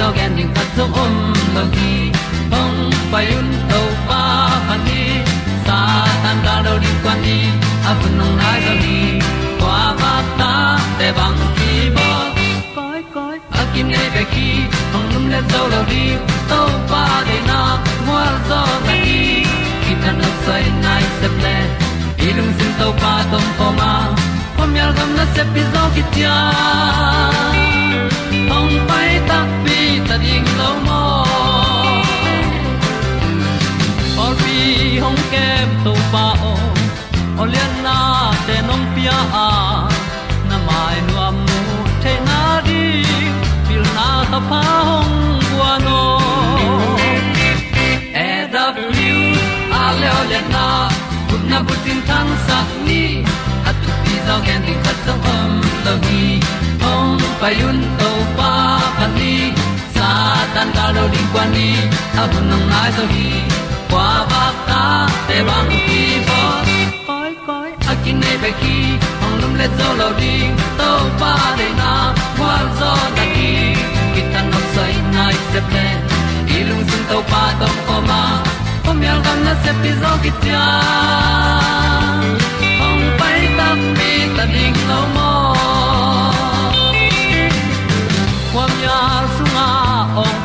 tu pi zo gen ding zo om lo gi hong pai un to pa han ni sa tan da do di kwan ni a bu nong nai zo ni kwa ba ta te bang ki bo koi koi a kim nei be ki hong lum le zo lo di to pa de na mo zo ta ni ki ta na sai nai se ple ilung sin to pa tom pa ma. Pom yal gam na se pi zo ki tia hong pai ta pi ta ding lo mo or pi hong kem to pa o olian na te nong pia a na mai nu am mu te na di pil na ta pa hong bua no e da blue a le olian na kun na bu tin tan sa ni. At tu pi zo gen di khat zo om lo gi payun to pa pan ni sa tan ga lo ding kwan ni a bu nang mai so hi kwa ba ta te bang ki bo koi koi a kin nei pe ki ong lum le zo lo ding to pa de na kwa zo ta ki ki tan nok sai nai se pe i lung sun to pa tom ko ma. Pom yal gam na se pi zo ki ta ong pai ta mi, ta ding lo mo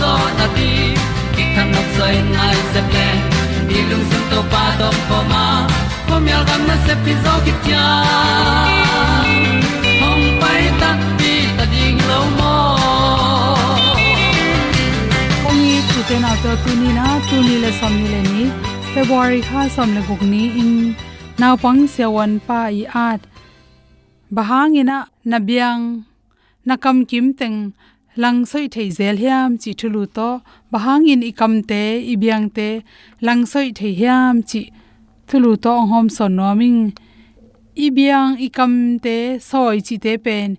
zo na ti ki kan nok sai nai se ple ni lung sun to pa do po ma. Po mi al gam na se pi zo ki tia hom pai ta ti ta ding lo mo ong ni tu te na to tu ni na tu ni le som ni le ni february kha som le guk ni in naw pang se wan pa i at bahangina nabyang nakam kim teng lang soi thei zel hiam chi thulu to bahangin ikam te ibyang te lang soi thei hiam chi thulu to hom son noming ibyang ikam te soi chi te pen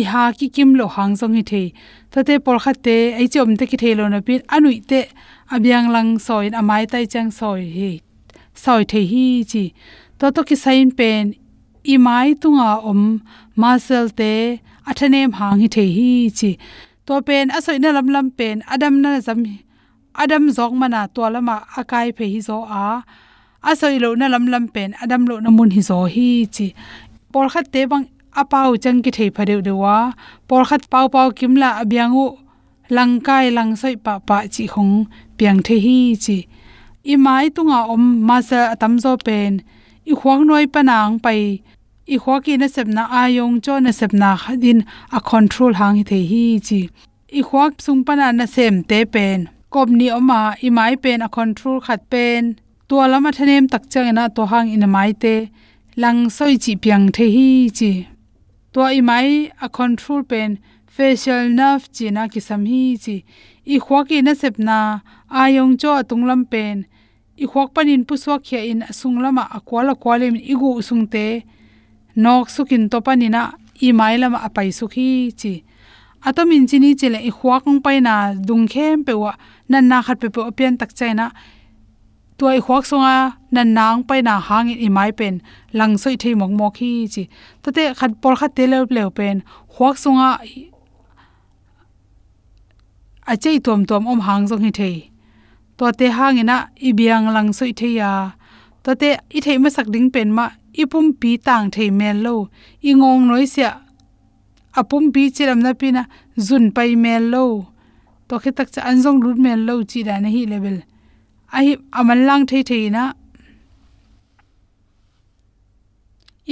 i ha ki kim lo hang song hi thei. To te por kha te ai chom te ki thelo na pin anui te abyang lang soi, amai tai chang soi hi soi thei hi chi. To to ki sain pen i mai tunga om masel te athanem hang hi thei hi chi to pen asoi na lam lam pen, adam na zam adam zok mana to lama akai phe hi zo a. Asoi lo na lam lam pen, adam lo na mun hi zo hi chi. Por khat te bang apau chang ki thei phadeu dewa por khat pau pau kimla abyangu langkai langsoi pa pa chi khong piang the hi chi. I tunga om ma sa atam zo pen. I khwang noi panang pai i khwa ki na sepna ayong cho na sepna khadin a control hang the hi chi. I khwa sung pana na sem te pen. Kop ni oma i mai pen a control khat pen. To lama thanem tak chang na to hang in mai te. Lang soi chi piang the hi chi. To i mai a control pen. Facial nerve chi na ki sam hi chi. I khwa ki na sepna ayong cho tunglam pen. I khwak panin puswa khia in asung lama akwala kwalem igu sungte nok sukin to panina i mailam apai sukhi chi. Atomin chini chele i khwak ong paina dung khem pewa nan na khat pe pe opian tak chaina tuai khwak songa nan nang paina hang i mai pen. Lang soi thei mok mok hi chi. Tate khat por khat te le le pen. Khwak songa a chei tom tom om hang jong hi thei. To te hangina ibiang lang soi theya to te i thei ma sak ding pen ma ipum pi tang thei mel lo. Ingong noi sia apum pi chiram na pina zun pai mel lo. To khe tak cha anjong lut mel lo chi da na hi level. A hi aman lang thei thei na.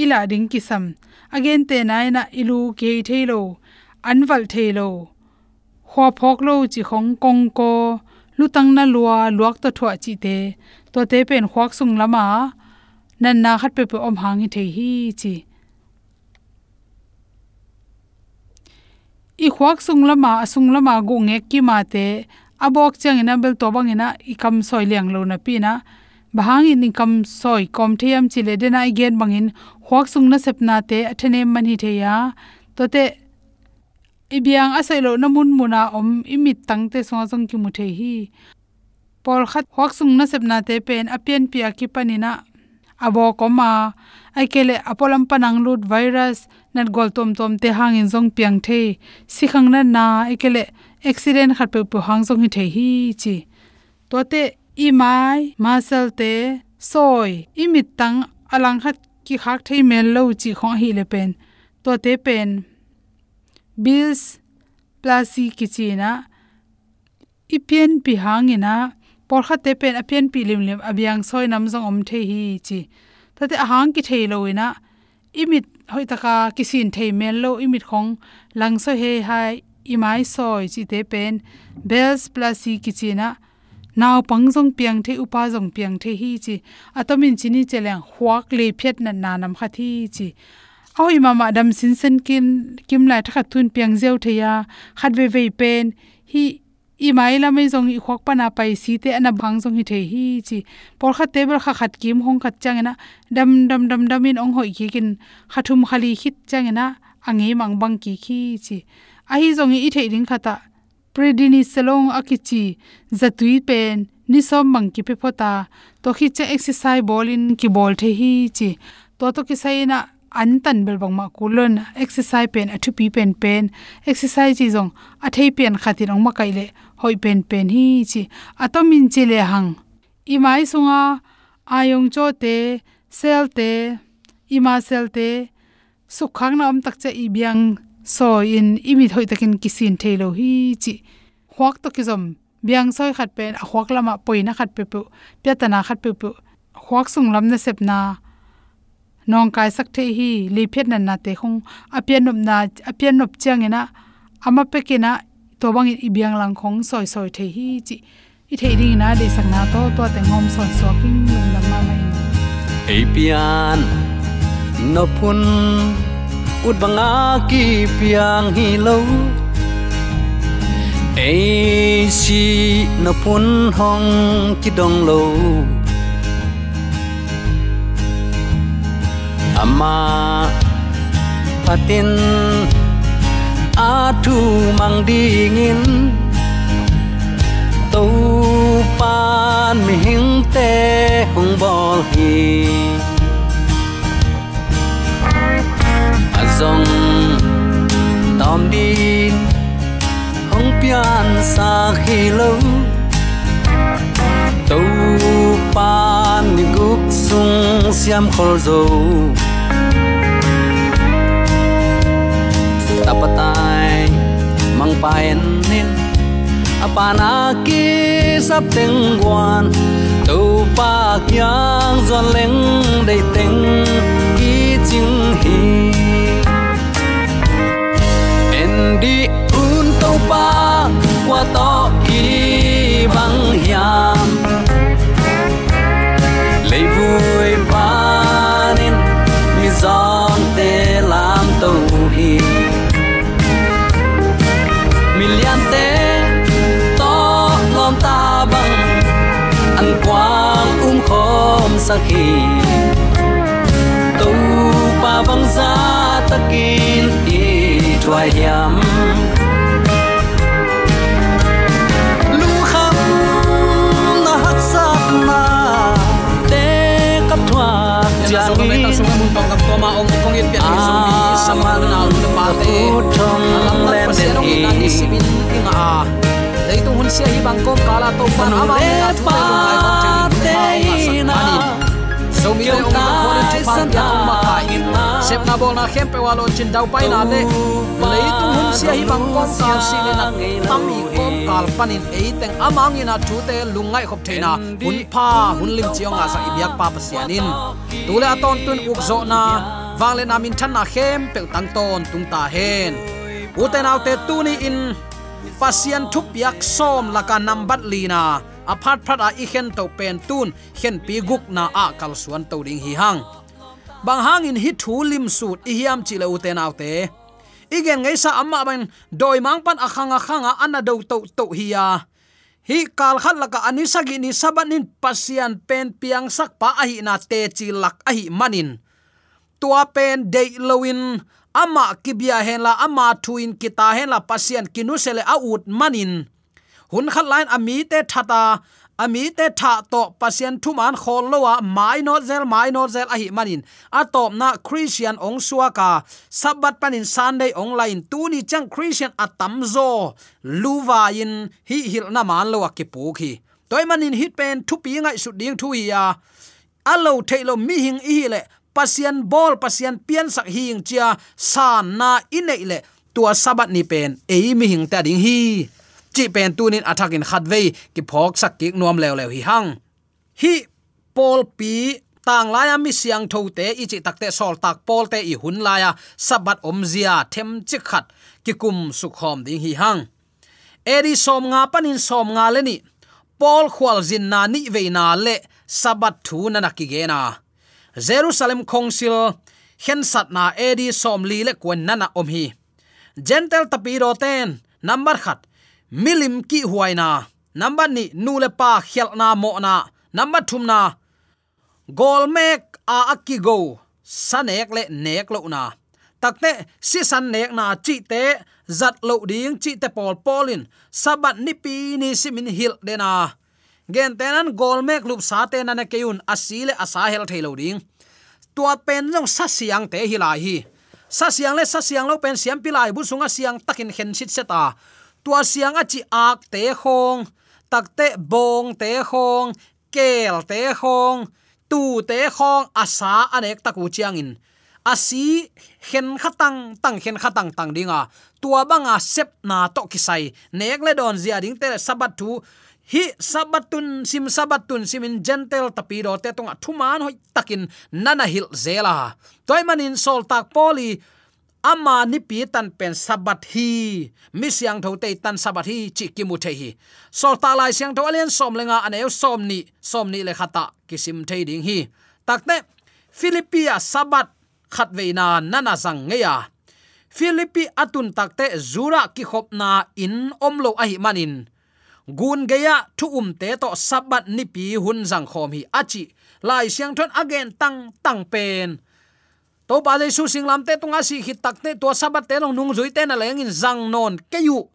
Ila ding kisam. Again te nai na ilu ke thei lo. Anwal thei lo. Khwa phok lo chi khong kong ko. Lutang na lua luak to thwa chi te. To te pen khwak sung lama. Nan na khat pe pe om hang hi thei hi chi i khwak sung lama asung lama gu nge ki ma te abok chang ina bel to bang ina i kam soi liang lo na pi na bahang in kam soi kom thiam chile de na igen bangin khwak sung na sepna te athane man hi theya to te ibiang asai lo namun muna om imit tangte songa song ki mu the hi por khat hok sung na sep na te pen apian pia ki panina abo koma. Aikele apolam panang lut virus, nat gol tom tom te hangin jong piang the. Sikhang na na aikele accident khat pe pu hang jong hi the hi chi. To te i mai masal te, soi, imit tang alang khat ki khak thei mel lo chi kho hi le pen. To te pen. Bills plasi kichina ipian pi hangina por kha te pen apian pi lim lim abyang soi nam jong om the hi chi. Tate ahang ki thei loina imit hoi taka kisin thei mel lo, imit khong lang so he hai, imai soi chi te pen, bells plasi kichina naw pangjong piang the, upa jong piang the hi chi. Atomin chini cheleng huak le phet na nanam khathi chi. Oi mama dam sin sen kin, kim lai tha thun piang zeu theya, khat ve ve pen, hi i mai la mai zong i khok pana pai si te ana bang zong hi the hi chi. Por kha table kha khat kim hong khat chang na dam dam dam dam in ong hoi ki kin khathum khali khit chang na ange mang bang ki khi chi. A hi zong i the ring khata. Predini selong akichi. Zatui pen. Ni som mang ki pe phota to khi che exercise ball in ki ball the hi chi. To to ki sai na an tan bel bang ma kulon exercise pen athu pi pen pen. Exercise ji jong athei pen khatir ma kai le hoi pen pen hi chi atomin chi le hang. I mai sunga, ayong cho te, sel te, ima sel te, sukhang na om tak che i biang so in imi thoi takin kisin thelo hi chi. Hwak to kizom, biang soi khat pen a hwak lama poina khat pe pu pyatana khat pe pu. Hwak sung lam na sep na, nong kai sak the hi, li phet na na te khong apian nop na apian nop chang ina ama pe kina na to bang i biang lang khong soi soi the hi chi. I the ding na de sang na to to te ngom son so king lung lam ma mai. Ei pian, no pun ut banga ki piang hi lo. Ei si no pun hong ki dong lo. Ama, patin atu mang dingin. Tu pan mi te hung bol hi. Azong tom din, hung pian sa khi lâu tu pan ni guk sung siam khol zo. Tapatan mang paen à, nin apana ki sap teng wan tu pa kyang zon leng dei teng ki chin hi en di un to pa qua to ki bang hiam. Lấy vui pa khom sakhi tu pa bang za takin i thwai hiam so me ta sung mun tong kam to ma om kong in pia ni so mi sama na lu de pa te alam na pa se rong na ni simin inga a dei tu hun sia hi bang kom kala to pan ama na thu te lu mai bang te ni ma sak so mi le ong ko ni chu pan ya ma kai sep na bol na khem pe wa lo chin dau pai na le lei tu hun sia hi bang kom kal si le na tam mi kom kal panin e teng amang ina thu te lungai khop theina hun pha hun lim chiong a sa ibyak pa pasianin tule aton tun uk zo na wangle na min than na khem pe tang ton tung ta hen uten autte tu ni in pasian thu piak som laka nambat lina apart phat a i to pen tun, khen pi guk na a kal suan to ding hi hang. Bang hang in hi thu lim sut, i hiam chi le uten autte igen ngai sa amma ban doi mang pan akhanga khanga ana do to to hi ya hi kal khat laka anisa gi ni sabanin pasian pen piang sak pa a hi na te chi lak a hi manin. Tua pen de lowin ama kibia hen la, ama thuin kita hen la pasien kinusele a ut manin. Hun khat line ami te thata, ami te tha to pasien thuman khol lowa mai no zel mai no zel a hi manin. A top na christian ong suaka sabat panin sunday online tu ni chang christian atam zo. Luwa in hi hil na man lowa ki pu khi. Toy manin hit pen thu pi ngai su ding thu ya. Alo thailo mi hing i le pasian bol pasian pian sak hing chia san na inei le. Tua sabat ni pen, ei mi hing ta ding hi. Chi pen tunin athakin khatwei ki phok sak ki nuam lew lew hi hang. Hi pol pi tang laya mi siang tho te, i chi takte sol tak pol te i hun laya sabat om zia, them chi khat, ki kum su khom ding hi hang. Eri som nga, panin som nga le ni. Pol khwal zin na ni ve na le. Sabat thu na na ki ge na jerusalem council hen sat na edi som li le kwen na omhi, om hi. Gentle tapiro ten number khat. Milim ki huaina number ni nule pa khel na mo na number thum na. Gol mek a akki go sanek le nek lo na. Takte si san nek na chi te zat lo ding chi te pol polin sabat ni pi ni simin hil de na gen tenan gol mek lup sa te na keun asile asa hel thailo ding. Tua pen jong sa siang te hi lai hi. Sa siang le, sa siang lo pen siam pilai bu sunga siang takin hen sit seta tua siang achi ak te khong takte bong te khong kel te khong tu te khong asa anek taku chiang in. Asi hen khatang tang hen khatang tang dinga tua banga sep na to kisai nek le don zia ding te sabat thu hi sabatun sim sabatun simin gentle tapido te tonga thuman hoi takin nana hil zela. Toy manin sol tak poli ama ni pi tan pen sabat hi. Mi siang tho te tan sabat hi chi ki mu the hi. Sol ta lai siang tho alian som lenga aneu som ni som ni le khata kisim thei ding hi. Takte philippia sabat khat veina nana sang ngeya philippi atun takte zura ki khop na in omlo ahi manin gun geya thu um te to sabat ni pi hun jang khom hi achi lai siang thon again tang tang pen. To ba le su sing lam te tunga si hit tak te to sabat te long nung zui te na leng in jang non ke yu.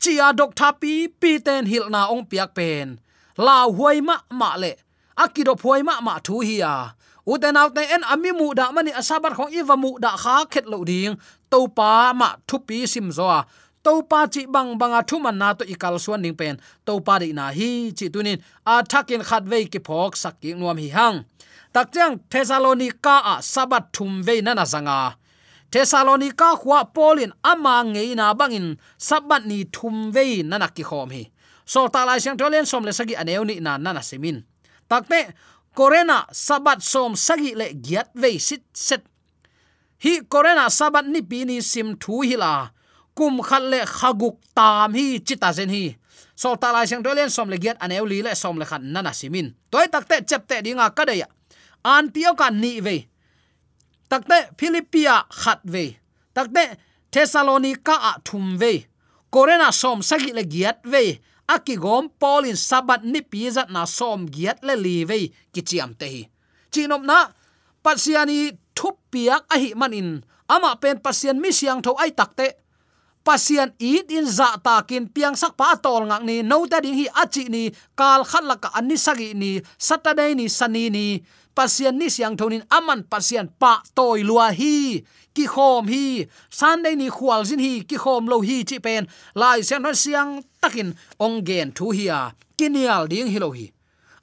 Chia dok tha pi pi ten hil na ong piak pen. La huai ma ma le. Akido phoi ma ma thu hi ya u te naw te en ami mu da mani asabar khong iwa mu da kha khet lo ding. To pa ma thu pi sim zo a to pa chi bang banga thu man na to ikal suan ning pen to pa di na hi chi tunin. A thakin khat ve ki phok sak ki nuam hi hang. Takchang thessalonica a sabat thum ve na na zanga. Thessalonica khwa polin ama ngei na bangin sabat ni thum ve na na ki khom hi. So ta lai sang tolen som le sagi aneu ni na na na semin takte korena sabat som sagi le giat ve sit set. Hi korena sabat ni pi ni sim thu hi la kum khat le khaguk tam hi, chita zen hi. Sol ta lai sang tolen som le giat an li le, som le khan nana simin toy takte chepte dinga kadaya an tio ka ni ve takte philippia khat ve takte thessalonica a thum ve corona som sagi le giat ve aki gom polin sabat ni pizat na som giat le li ve kichiam te hi. Chinom na, pasiani thup piak a manin. Ama pen pasien mi siang tho ai takte pasian it in za ta kin piang sak pa tol ngak ni, no ta ding hi achi ni, kal khat la ka ani sagi ni, saturday ni sani ni. Pasian ni siang thonin aman pasian pa toy lua hi, ki khom hi. Sunday ni khwal jin hi, ki khom lo hi chi pen. Lai sian no siang takin ong gen thu hi a. Kinial ding hi lo hi.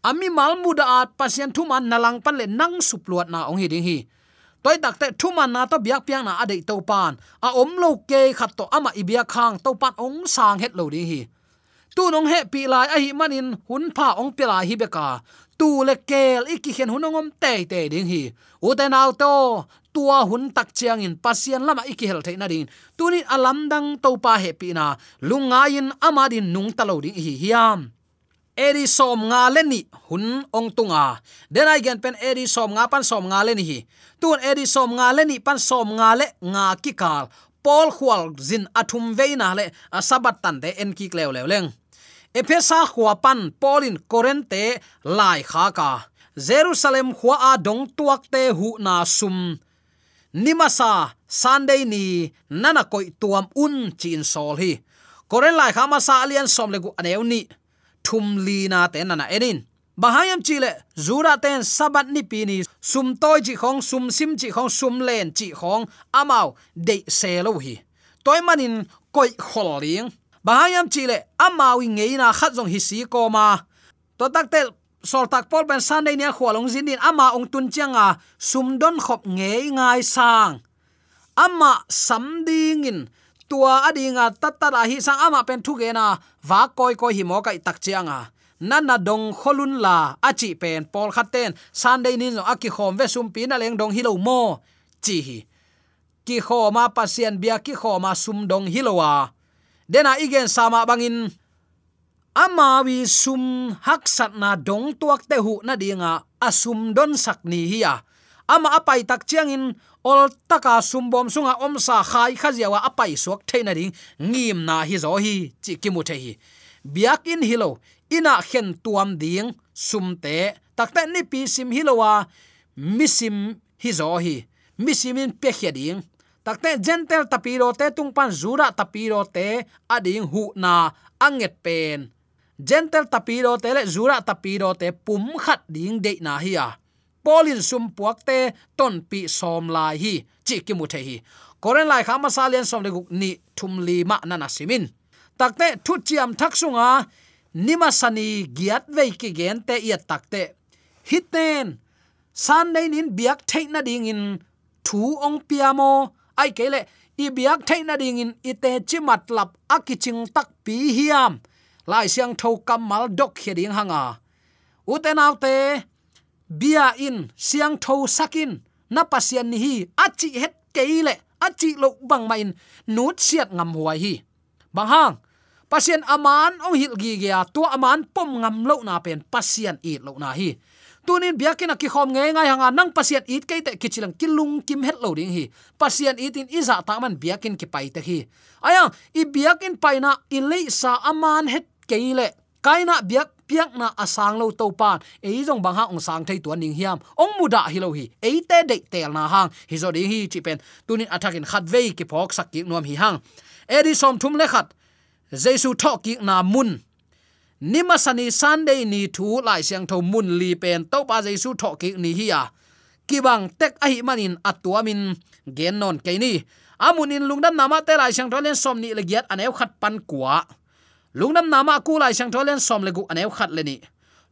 Ami mal muda at pasian thu man nalang pan le nang supluat na ong hi ding hi toy tak te thuman na to biak piang na adei to pan a om lo ke khat to ama ibia khang to pan ong sang het lo ri hi. Tu nong he pi lai a hi manin hun pha ong pi lai hi beka tu le kel iki khen hunongom te te ding hi. U te nau to, tua hun tak chiang in pasian lama iki hel the na din tunin alam dang to pa he pi na. Lunga in amadin nung talo ding hi hiam eri som nga leni hun ong tunga. Den ai gen pen eri som nga pan som nga leni hi. Tun eri som nga leni pan som nga le nga ki kal pol khwal zin athum veina le asabat tan de en ki klew lew leng. Ephesa khwa pan polin korente lai kha ka. Jerusalem khwa a dong tuak te hu na sum. Nimasa, sunday ni, nana koi tuam un chin sol hi. Koren lai kha ma sa alian som le gu aneu ni thum li na te nana. Enin, bahayam chile, zura ten sabat ni pini, sum toy chi khong, sum sim chi khong, sum len chi khong, amao de se lo hi. Toy manin koi khol ling. Bahayam chile amawi ngeina khat jong hi si ko ma. To tak tel, sol tak pol ben sunday nia khwalong zin din ama ong tun changa sumdon khop nge ngai sang. Ama samding in tua adinga tatara hi sang ama pen thu ge na wa koi koi hi mo kai tak chianga nana dong kholun la achi pen pol khaten sunday ni no aki khom ve sum pina leng dong Hilo mo. Chi hi. Ki khoma pasien bia, ki khoma sum dong hilowa dena igen sama bangin ama wi sum hak sat na dong tuak te hu na dinga asum don sak ni hiya ama apai tak chiang in ol taka sumbom sunga om sa khai khaziawa apai suak theina ding ngim na hi zo hi chi kimu the hi. Biak in hilo ina khen tuam ding sumte takte ni pi sim hilowa misim hi zo hi. Misimin pe khia ding takte gentle tapiro te tung pan zura tapiro te ading hu na anget pen. Gentle tapiro te le zura tapiro te pum khat ding de na hi a polin sum puak te, ton pi som lai hi, chi ki mu the hi. Koren lai khama salian som le guk ni thum li ma na na simin takte thu chiam thak sunga nima sani giat ve ki gen te ya takte hiten san nei nin biak theina ding in, thu ong piamo ai kele i biak theina ding in ite chi matlap akiching tak pi hiam lai siang tho kamal dok kheding hanga uten autte bia in, siang tho sakin na pasian ni hi achi het keile achi lo bang main nut siat ngam huai hi. Bang hang pasien aman ong hil gi ge to aman pom ngam lo na pen pasien i lo na hi. Tunin biakin ki khom nge ngai hanga, nang pasien it ke te kichilang kilung kim het lo ding hi. Pasien it in iza ta man biakin ki pai te hi. Aya i biakin paina i le sa aman het keile kaina biak piak na asang lo to pan e jong bang ha ong sang thei tu ning hiam. Ong muda hi lo hi. E te de tel na hang. Hi zo ding hi chi pen. Tunin attacking khat ve ki phok sak ki nom hi hang. Edi som thum le khat. Jesu tho ki na mun. Nima sani sunday ni thu lai siang tho mun li pen. To pa jesu tho ki ni hi ya. Ki bang tek a hi manin atuamin gen non ke ni. Amunin lungdam nama te lai siang tho len som ni le giat aneu khat pan kwa lungnam nama ku lai sang tho len som le gu aneu khat le ni.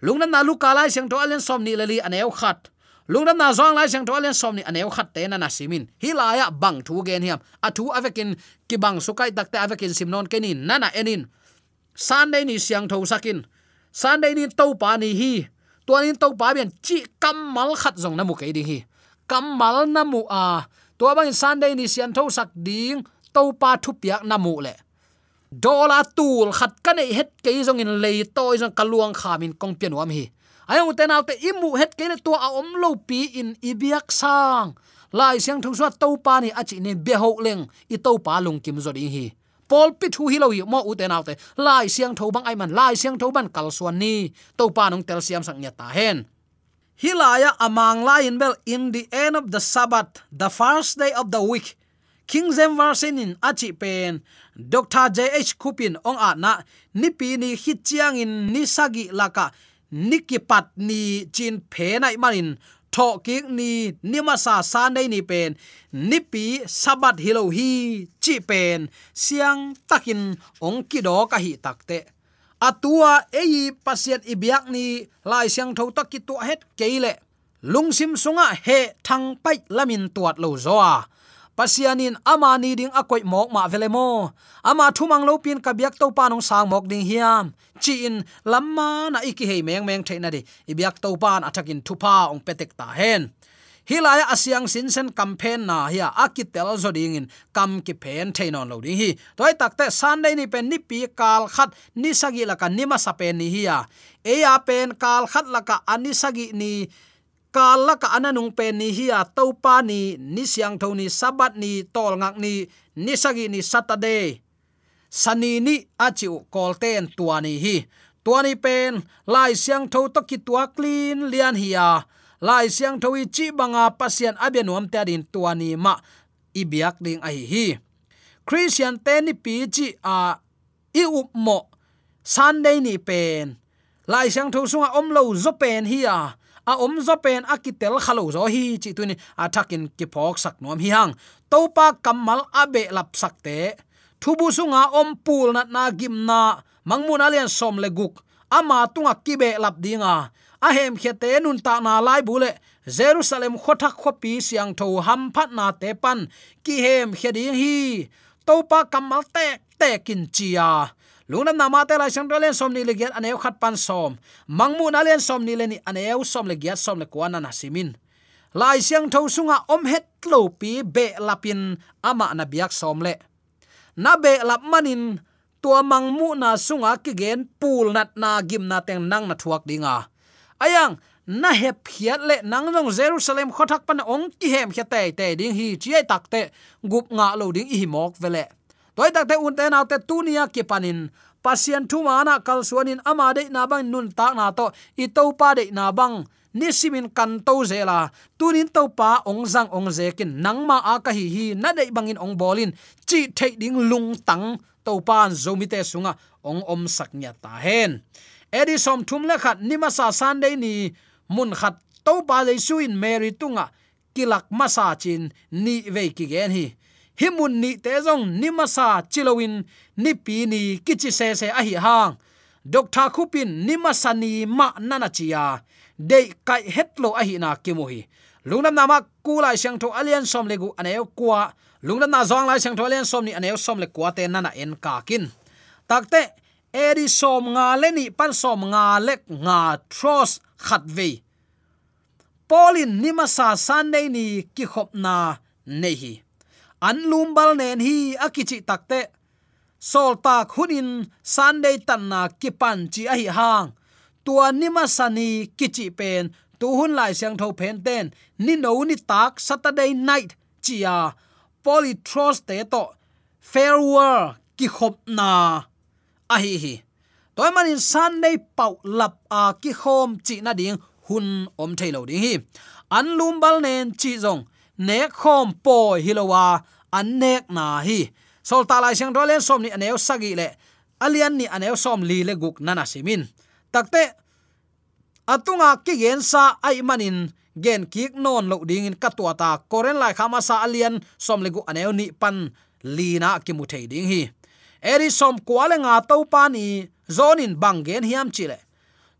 Lungnam na lu ka lai sang tho len som ni le li aneu khat. Lungnam na zong lai sang tho len som ni aneu khat te na na simin hi la ya bang thu gen hiam. Athu avekin ki bang sukai takte avekin simnon kenin nana enin. Sunday ni siang tho sakin. Sunday ni to pa ni hi. To ni to pa bian chi kamal khat zong namu ke ding hi. Kamal namu a. To bang sunday ni siang tho sak ding to pa thu piak namu le dola tul khat ka nei het ke zong in lei toy zong kaluang khamin kong pian wam hi ayong te nau te imu het ke le to a om lo pi in ibiak sang. Lai siang thu suat to pa ni achi ne be ho leng i to pa lung kim zo ding hi pol pi thu hi lo hi mo u te nau te lai siang tho bang ai man lai siang tho ban kal suan ni. To pa nong tel siam sang nya ta hen hilaya amang lain bel in the end of the sabbath, the first day of the week king zem war sen in achi pen dr jh kupin ong a na ni pi ni hi chiang in, ni sagi laka nikipat ni chin phe nai manin, tho ki ni nima sa sa nei ni pen, nipi sabat hilo hi chi pen, siang takin ong ki do ka hi takte atua ei pasien ibyak ni lai siang tho tak ki tu het keile lungsim sunga he thang pai lamin tuat lo zoa pasianin ama ni ding akoi mok ma velemo ama thumang lo pin ka biak to panong sang mok ding hiam. Chi in lamma na iki hei meng meng thaina de. I biak to pan atakin thupa ong petek ta hen. Hilaya asiang sinsen campaign na hia akitel zo ding in kam ki pen thainon lo ding hi. Toy takte sunday ni pen ni pi kal khat ni sagi laka nima sapen ni hiya e ya pen kal khat laka ani sagi ni kala ka ananung pe ni hi a topa ni ni siang tho ni sabat ni tol ngak ni ni sagi ni saturday. Sani ni achiu kolten tuani hi. Tuani pen, lai siang tho to ki tua clean lian hiya lai siang tho chi banga pasian abenuam ta din tuani ma. Ibiak ding ai hi christian te ni pi chi a, i up mo. Sunday ni pen. Lai siang tho sunga om lo zo pen hi a a om zo pen akitel khalo zo hi chi tu ni. Athakin ki phok sak nom hi hang. Topa kamal abe lap sakte thubu sunga om pul na na gim na. Mangmun alian som le guk. Ama tunga kibe lap dinga. A hem khete nun ta na lai bule jerusalem khothak khopi siang tho ham phat na te pan. Ki hem khedi hi. Topa kamal te te kin chia lungnam nama te lai sang len som ni le giat aneu khat pan som. Mangmu na len som ni le ni aneu som le giat som le kwana na simin lai siang tho sunga om het lo pi be lapin ama na biak som le. Na be lap manin, tua mangmu na sunga ki gen pul nat na gim na teng nang na thuak dinga. Ayang, na hep hiat le nang jong jerusalem khothak pan ong ki hem khia te te ding hi chi tak te, gup nga lo ding hi mok vele toy tak te un te na te tunia ki panin. Pasien thu mana kal suanin ama de na bang nun tak na to. I to pa de na bang. Ni simin kan to zela tunin to pa ong zang ong ze kin. Nangma a ka hi hi na dei bangin ong bolin. Chi thei ding lung tang to pan zomite sunga. Ong om saknya ta hen. Edi som thum le khat nima sa sunday ni. Mun khat to pa le suin mary tunga. Kilak masa chin ni ve ki gen hi himun ni te jong nimasa chilowin ni pi ni kichi se se a hi hang. Doctor khupin nimasani ma nana chia. De kai hetlo a hi na kimuhi. Lungnam nama kulai siang tho alian som legu aneo kwa. Lungnam na zong lai siang tho alian som ni aneo som le kwa te nana en ka kin. Takte eri som nga le ni pan som nga lek nga tros khat ve polin nimasa sunday ni ki khop na nehi an lumbal nen hi akichi takte sol tak hunin sunday tanna kipan chi a hi hang. Tua nima sani kichi pen, tu hun lai siang tho pen ten. Ni no ni tak saturday night chia polytros te to. Farewell, ki khop na. A hi hi. Toy manin sunday pau lap a ki khom chi na ding hun om thailo ding hi. An lumbal nen chi zong. Ne khom po hilowa annek na hi. Sol ta lai sang rolen som ni aneu sagi le. Alian ni aneu som li le guk nana simin. Takte atunga ki gen sa ai manin gen kik non lo ding in katwa ta koren lai khama sa alian som le gu aneu ni pan lina ki mu thei ding hi. Eri som kwale nga to pa ni zonin bangen hiam chile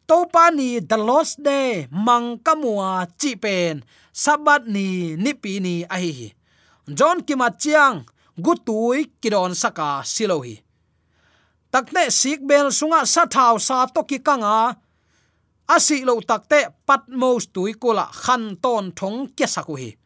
to pa ni the lost day mang kamua chi pen. Sabat ni nipi ni a hi john kimat chiang gutui kidon saka silohi. Takte sik bel sunga sa thau sa to ki kanga. Asi lo takte patmos tui kula khan ton thong ke sakuhi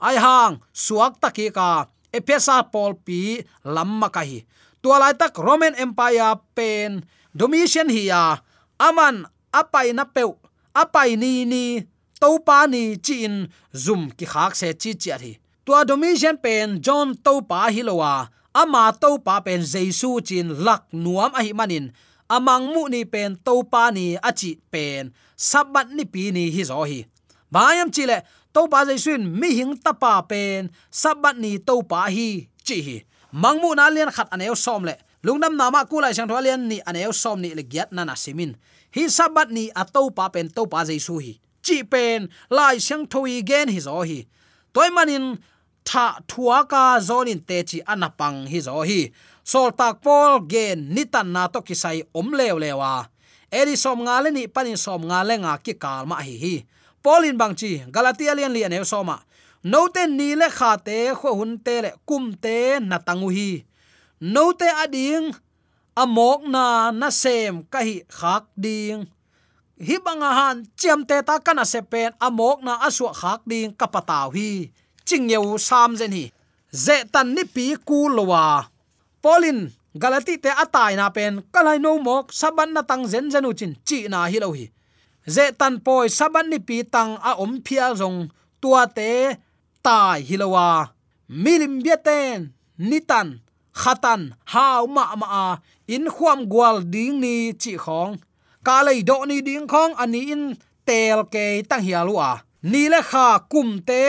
ai hang suak taki ka epesa pol pi lamma ka hi. Tualai tak roman empire pen domitian hi ya aman apai na peu apai ni ni topa ni chin, zum ki khak se chi chi hi tua dominion pen john to pa hilowa. Ama to pa pen jesu chin lak nuam a hi manin. Amang mu ni pen to pa ni achi pen. Sabat ni pi ni hi zo hi. Bayam chile to pa jaisun mi hing ta pa pen. Sabat ni to pa hi chi hi. Mangmu na lian khat aneu som le. Lungnam nama kulai sang tholian ni aneu som ni le giat na na simin. Hi sabat ni ato pa pen to pa jesu hi chi pen. Lai sang thoi gen hi zo hi. Toy manin tha thua ka zonin te chi anapang hi zo hi. Sol tak pol gen nitan na to kisai om lew lewa. Eri som nga le ni, panin som nga le nga ki kal ma hi hi. Polin bang chi, galatia lian lian e soma. Note ni le kha te, kho hun te le kum te na tangu hi. Note ading amok na na sem ka hi khak ding. Hi banga han chem te ta kana se pen amok na asu khak ding kapataw hi ching yeu sam zen hi. Ze tan ni pi ku lowa. Polin galati te atai na pen, kalai no mok, saban na tang zen zenu chin, chi na hi lo hi. Ze tan poi, saban ni pi tang a om phia zong, tua te tai hilowa milim biaten nitan khatan hau ma ma a, in khuam gwal ding ni chi khong. Ka lei do ni ding khong, ani in tel ke tang hialua ni le kha kum te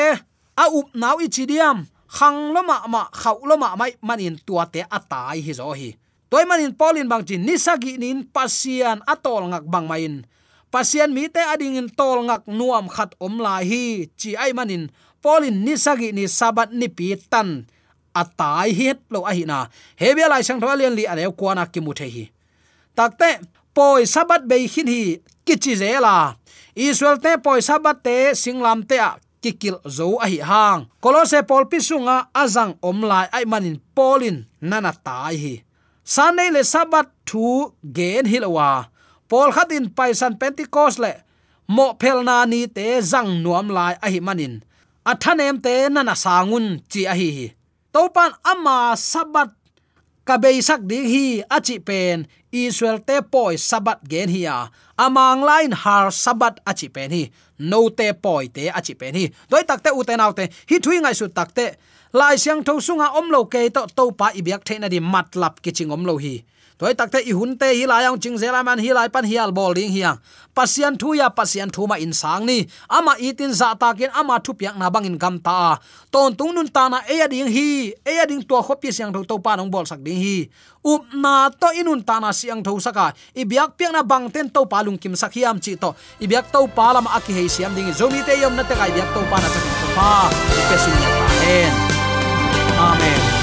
a up nau ichidiam khang loma ma khau loma mai, manin tua te atai hi zo hi. Toy manin polin bang chin nisagi nin pasian atol ngak bang main. Pasian mi te ading in tol ngak nuam khat om lai hi. Chi ai manin polin nisagi ni sabat ni pi tan. Atai het lo a hi na. Hebia lai sang thwa lian li ane kwana ki mu the hi. Takte poi sabat be hin hi kichi zela israel te poi sabat te, singlam te a kikil zo a hi hang. Kolose pol pisunga azang omlai ai manin polin nana tai hi. Sunday le sabat thu gen hilwa pol khatin paisan pentecost le mo phelna ni te zang nuam lai a hi manin. Athanem te nana sangun chi a hi. Hi topan ama sabat kabei sak ding hi achi pen, israel te poi sabat gen hi a. Amang line har sabat achi pen hi. No te poi te achi pen hi. Doi takte u te te. Hi thui ngai su takte lai siang tho sunga om lo ke to to pa ibyak the na di matlap kiching om lo hi toy takte i hunte hi layang ching zela man, hi lai pan hial bol ding hiang à. pasian thu ya, pasian thu ma in sang ni. Ama itin za ta ken ama thu piak na bangin gam ta à. ton tung nun ta na e ding, hi. E ding to kho pi siang tho to pa nong bol sak ding, hi. Up na to inun ta na siang tho saka i à. biak piak na bang ten to pa lung kim sak hiam chi to. I biak to pa lam aki hei siam ding zomi te yom na te kai biak to pa na ta pa. Pe sun ya amen.